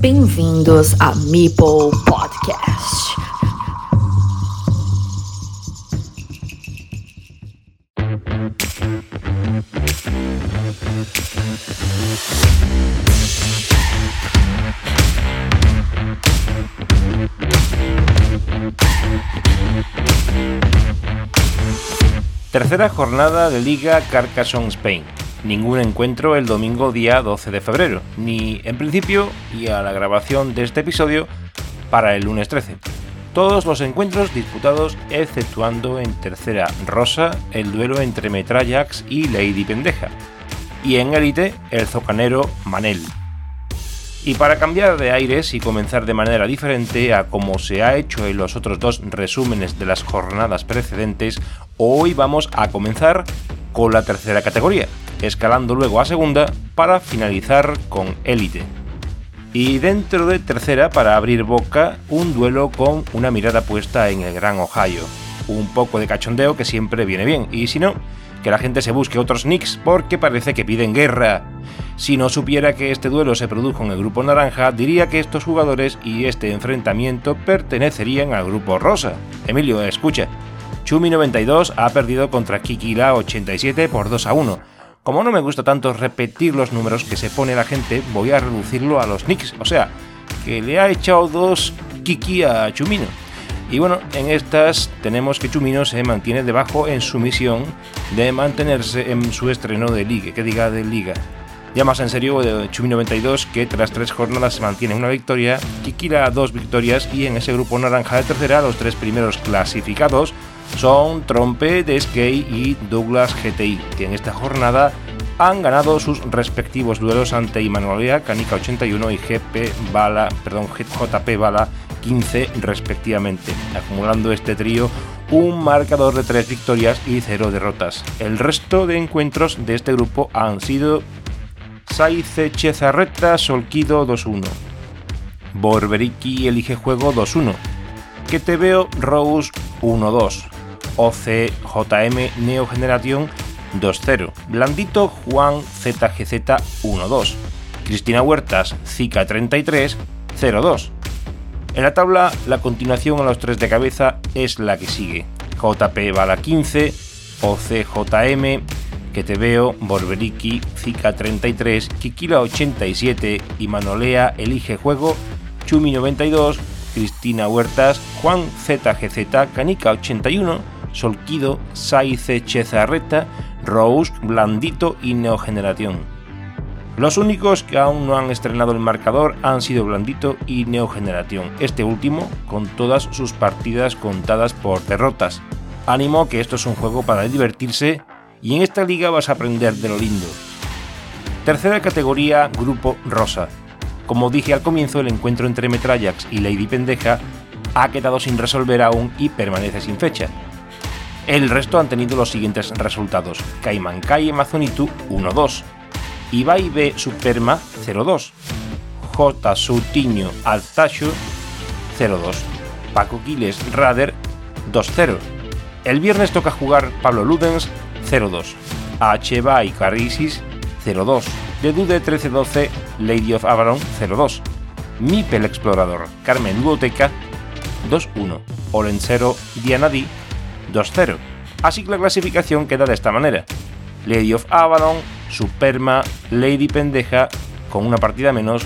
Bem-vindos a Meeple Podcast. Tercera jornada de Liga Carcassonne Spain. Ningún encuentro el domingo día 12 de febrero, ni en principio y a la grabación de este episodio para el lunes 13. Todos los encuentros disputados exceptuando en tercera rosa el duelo entre Metrallax y Lady Pendeja, y en élite el zocanero Manel. Y para cambiar de aires y comenzar de manera diferente a como se ha hecho en los otros dos resúmenes de las jornadas precedentes, hoy vamos a comenzar con la tercera categoría, escalando luego a segunda para finalizar con élite. Y dentro de tercera, para abrir boca, un duelo con una mirada puesta en el Gran Ohio. Un poco de cachondeo que siempre viene bien, y si no, que la gente se busque otros nicks porque parece que piden guerra. Si no supiera que este duelo se produjo en el grupo naranja, diría que estos jugadores y este enfrentamiento pertenecerían al grupo rosa. Emilio, escucha. Chumi92 ha perdido contra Kikila 87 por 2 a 1. Como no me gusta tanto repetir los números que se pone la gente, voy a reducirlo a los nicks, o sea, que le ha echado dos Kiki a Chumino. Y bueno, en estas tenemos que Chumino se mantiene debajo en su misión de mantenerse en su estreno de Liga, que diga de Liga. Ya más en serio, Chumino 92, que tras tres jornadas se mantiene una victoria, Kikira dos victorias y en ese grupo naranja de tercera los tres primeros clasificados son Trompe, Skate y Douglas GTI, que en esta jornada han ganado sus respectivos duelos ante Imanuelia, Canica 81 y GP Bala, perdón, JP Bala 15 respectivamente, acumulando este trío un marcador de 3 victorias y 0 derrotas. El resto de encuentros de este grupo han sido Saice Chezarreta Solquido 2-1, Borberiki Elige Juego 2-1, Que Te Veo Rose 1-2, OCJM Neo Generación 2-0, Blandito Juan ZGZ 1-2, Cristina Huertas Zika 33 0-2. En la tabla, la continuación a los tres de cabeza es la que sigue. JP Bala 15, OCJM, Que Te Veo, Borberiki, Zika 33, Kikila 87 y Manolea Elige Juego, Chumi 92, Cristina Huertas, Juan ZGZ, Canica 81, Solquido, Saice Chezarreta, Rose, Blandito y Neogeneración. Los únicos que aún no han estrenado el marcador han sido Blandito y Neogeneración, este último con todas sus partidas contadas por derrotas. Ánimo que esto es un juego para divertirse y en esta liga vas a aprender de lo lindo. Tercera categoría, Grupo Rosa. Como dije al comienzo, el encuentro entre Metrallax y Lady Pendeja ha quedado sin resolver aún y permanece sin fecha. El resto han tenido los siguientes resultados: Caiman Kai y Mazonitu 1-2, Ibai B. Superma 02, J. Soutiño Altacho 02, Paco Quiles Rader 2-0. El viernes toca jugar Pablo Ludens 02, H. Bay Carisis 02, The Dude 13-12 Lady of Avalon 02, Mipel Explorador Carmen Ludoteca 2-1, Olensero Dianadi 2-0. Así que la clasificación queda de esta manera. Lady of Avalon Superma, Lady Pendeja, con una partida menos,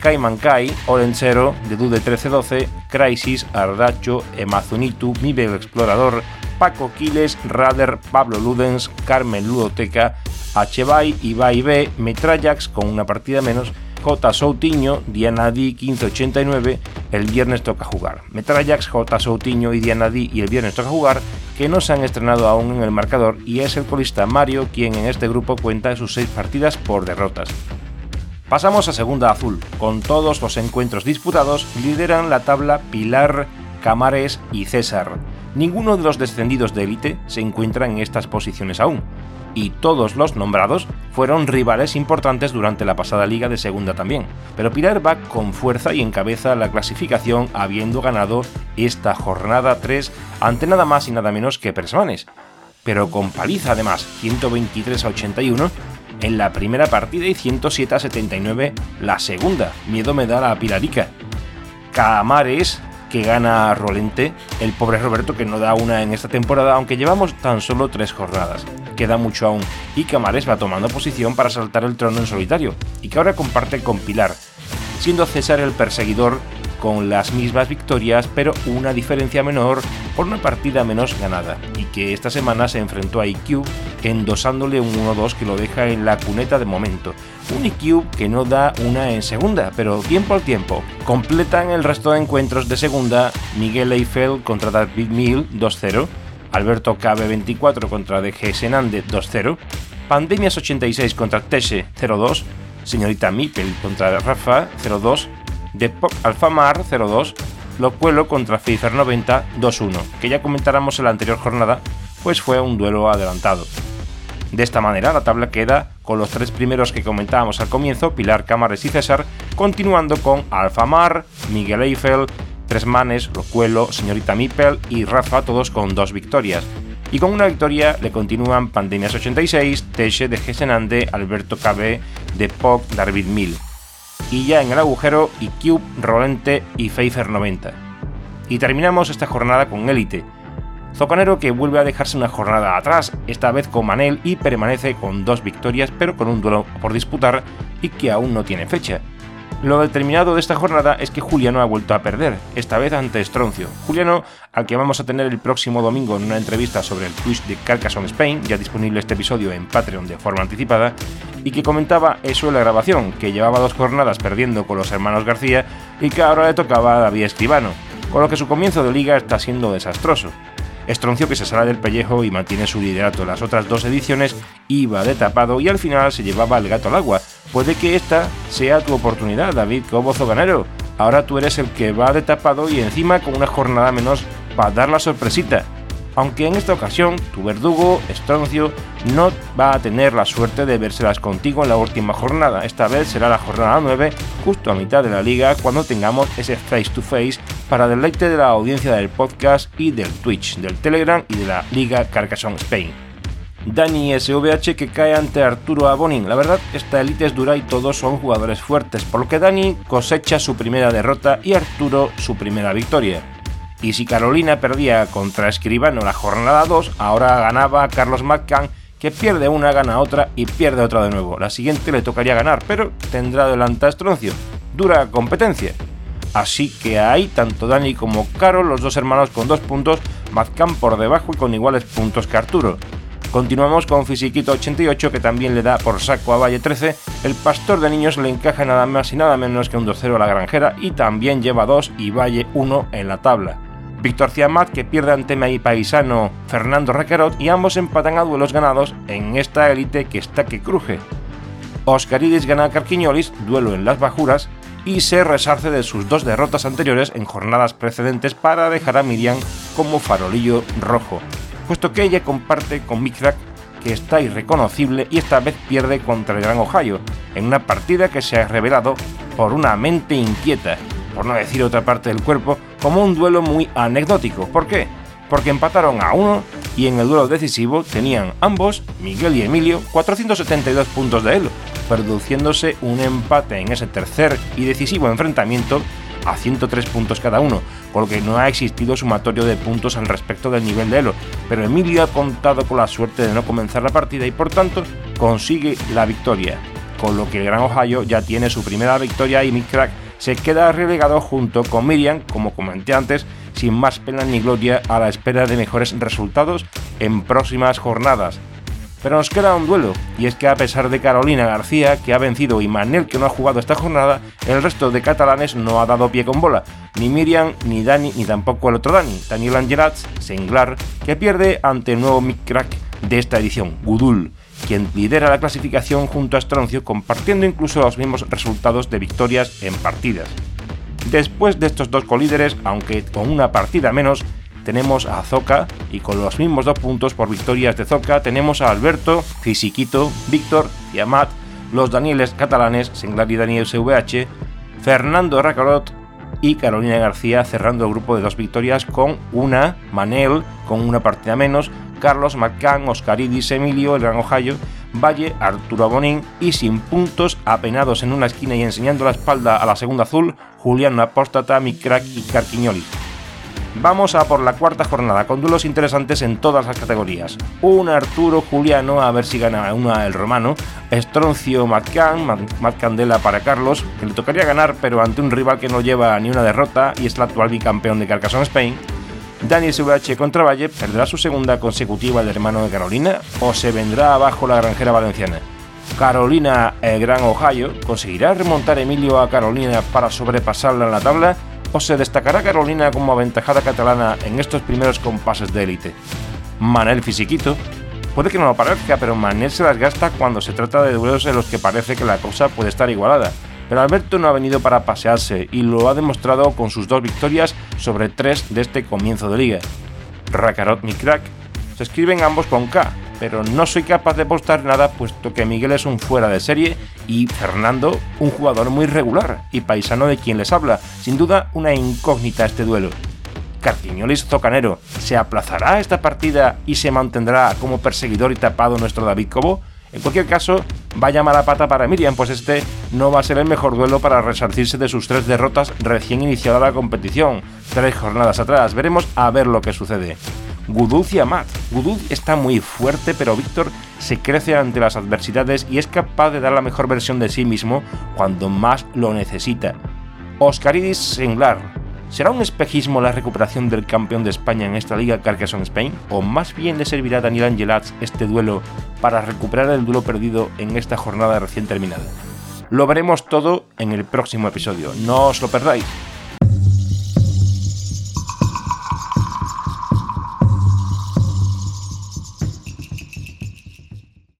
Cayman Kai, Orensero, The Dude 1312, Crisis, Ardacho, Emazunitu, Mibel Explorador, Paco Quiles, Rader, Pablo Ludens, Carmen Ludoteca, Hbay, Ibai B, Metrallax con una partida menos, J. Soutiño, Diana D 1589, el viernes toca jugar. Metrallax, J. Soutiño y Diana D y el viernes toca jugar, que no se han estrenado aún en el marcador y es el colista Mario quien en este grupo cuenta sus seis partidas por derrotas. Pasamos a segunda azul. Con todos los encuentros disputados, lideran la tabla Pilar, Camares y César. Ninguno de los descendidos de élite se encuentra en estas posiciones aún, y todos los nombrados fueron rivales importantes durante la pasada liga de segunda también. Pero Pilar va con fuerza y encabeza la clasificación habiendo ganado esta jornada 3 ante nada más y nada menos que Persmanes. Pero con paliza además, 123 a 81, en la primera partida y 107 a 79 la segunda. Miedo me da la Pilarica. Camares que gana Rolente, el pobre Roberto que no da una en esta temporada, aunque llevamos tan solo tres jornadas. Queda mucho aún, y Camares va tomando posición para saltar el trono en solitario, y que ahora comparte con Pilar, siendo César el perseguidor con las mismas victorias, pero una diferencia menor por una partida menos ganada, y que esta semana se enfrentó a IQ endosándole un 1-2 que lo deja en la cuneta de momento. Un IQ que no da una en segunda, pero tiempo al tiempo. Completan el resto de encuentros de segunda Miguel Eiffel contra David Mill 2-0, Alberto KB24 contra DG Senande 2-0, Pandemias 86 contra Teshe 0-2, Señorita Mipel contra Rafa 0-2, Depok Alfamar 0-2, Locuelo contra Fifer 90 2-1, que ya comentáramos en la anterior jornada, pues fue un duelo adelantado. De esta manera la tabla queda con los tres primeros que comentábamos al comienzo, Pilar Cámares y César, continuando con Alfamar, Miguel Eiffel, Tres Manes, Locuelo, Señorita Mipel y Rafa, todos con dos victorias. Y con una victoria le continúan Pandemias 86, Teche de Gesenande, Alberto KB, de Pop, David Mill. Y ya en el agujero, IQ, Rolente y Pfeiffer 90. Y terminamos esta jornada con Elite, Zocanero que vuelve a dejarse una jornada atrás, esta vez con Manel y permanece con dos victorias pero con un duelo por disputar y que aún no tiene fecha. Lo determinado de esta jornada es que Juliano ha vuelto a perder, esta vez ante Estroncio. Juliano, al que vamos a tener el próximo domingo en una entrevista sobre el Twitch de Carcassonne Spain, ya disponible este episodio en Patreon de forma anticipada, y que comentaba eso en la grabación, que llevaba dos jornadas perdiendo con los hermanos García y que ahora le tocaba a David Escribano, con lo que su comienzo de liga está siendo desastroso. Estroncio que se sale del pellejo y mantiene su liderato. Las otras dos ediciones iba de tapado y al final se llevaba el gato al agua. Puede que esta sea tu oportunidad, David Cobozo Ganero. Ahora tú eres el que va de tapado y encima con una jornada menos para dar la sorpresita aunque en esta ocasión tu verdugo, Estroncio, no va a tener la suerte de vérselas contigo en la última jornada. Esta vez será la jornada 9, justo a mitad de la liga, cuando tengamos ese face to face para deleite de la audiencia del podcast y del Twitch, del Telegram y de la Liga Carcassonne Spain. Dani SVH que cae ante Arturo Abonin. La verdad, esta élite es dura y todos son jugadores fuertes, por lo que Dani cosecha su primera derrota y Arturo su primera victoria. Y si Carolina perdía contra Escribano la jornada 2, ahora ganaba Carlos McCann, que pierde una, gana otra y pierde otra de nuevo. La siguiente le tocaría ganar, pero tendrá delante a Estroncio. Dura competencia. Así que ahí tanto Dani como Carol, los dos hermanos con dos puntos, McCann por debajo y con iguales puntos que Arturo. Continuamos con Fisiquito 88 que también le da por saco a Valle 13. El pastor de niños le encaja nada más y nada menos que un 2-0 a la granjera y también lleva 2 y Valle 1 en la tabla. Víctor Ciamat que pierde ante mi paisano Fernando Requerot y ambos empatan a duelos ganados en esta élite que está que cruje. Oscaridis gana a Carquiñolis, duelo en las bajuras, y se resarce de sus dos derrotas anteriores en jornadas precedentes para dejar a Miriam como farolillo rojo, puesto que ella comparte con Mikrak que está irreconocible y esta vez pierde contra el Gran Ohio, en una partida que se ha revelado por una mente inquieta por no decir otra parte del cuerpo, como un duelo muy anecdótico. ¿Por qué? Porque empataron a uno y en el duelo decisivo tenían ambos, Miguel y Emilio, 472 puntos de Elo, produciéndose un empate en ese tercer y decisivo enfrentamiento a 103 puntos cada uno, por lo que no ha existido sumatorio de puntos al respecto del nivel de Elo, pero Emilio ha contado con la suerte de no comenzar la partida y por tanto consigue la victoria, con lo que el Gran Ohio ya tiene su primera victoria y Mick Crack se queda relegado junto con Miriam, como comenté antes, sin más pena ni gloria a la espera de mejores resultados en próximas jornadas. Pero nos queda un duelo, y es que a pesar de Carolina García, que ha vencido, y Manel, que no ha jugado esta jornada, el resto de catalanes no ha dado pie con bola. Ni Miriam, ni Dani, ni tampoco el otro Dani, Daniel Angelats, Senglar, que pierde ante el nuevo Mick Crack de esta edición, Gudul quien lidera la clasificación junto a Estroncio, compartiendo incluso los mismos resultados de victorias en partidas. Después de estos dos colíderes, aunque con una partida menos, tenemos a Zoca y con los mismos dos puntos por victorias de Zoca tenemos a Alberto, Fisiquito, Víctor y Amat, los Danieles catalanes, Senglar y Daniel SVH, Fernando Racarot y Carolina García cerrando el grupo de dos victorias con una, Manel con una partida menos, Carlos, McCann, Oscaridis, Emilio, el Gran Ohio, Valle, Arturo Bonín y sin puntos, apenados en una esquina y enseñando la espalda a la segunda azul, Julián Apóstata, Micrack y Carquiñoli. Vamos a por la cuarta jornada, con duelos interesantes en todas las categorías. Un Arturo Juliano, a ver si gana una el romano. Estroncio Matcan, Matcandela para Carlos, que le tocaría ganar, pero ante un rival que no lleva ni una derrota y es el actual bicampeón de Carcassonne Spain. Daniel SVH contra Valle perderá su segunda consecutiva el hermano de Carolina o se vendrá abajo la granjera valenciana. Carolina, el Gran Ohio, ¿conseguirá remontar Emilio a Carolina para sobrepasarla en la tabla? ¿O se destacará Carolina como aventajada catalana en estos primeros compases de élite? Manel Fisiquito. Puede que no lo parezca, pero Manel se las gasta cuando se trata de duelos en los que parece que la cosa puede estar igualada. Pero Alberto no ha venido para pasearse y lo ha demostrado con sus dos victorias sobre tres de este comienzo de liga. Rakarot mi crack. Se escriben ambos con K, pero no soy capaz de postar nada puesto que Miguel es un fuera de serie y Fernando un jugador muy regular y paisano de quien les habla, sin duda una incógnita este duelo. Cartiñolis Zocanero, ¿se aplazará esta partida y se mantendrá como perseguidor y tapado nuestro David Cobo? En cualquier caso, vaya mala pata para Miriam, pues este no va a ser el mejor duelo para resarcirse de sus tres derrotas recién iniciada la competición, tres jornadas atrás. Veremos a ver lo que sucede. Guduz y Amat. Guduz está muy fuerte, pero Víctor se crece ante las adversidades y es capaz de dar la mejor versión de sí mismo cuando más lo necesita. Oscaridis Senglar. ¿Será un espejismo la recuperación del campeón de España en esta liga Carcassonne Spain? ¿O más bien le servirá a Daniel Angelats este duelo para recuperar el duelo perdido en esta jornada recién terminada? Lo veremos todo en el próximo episodio, no os lo perdáis.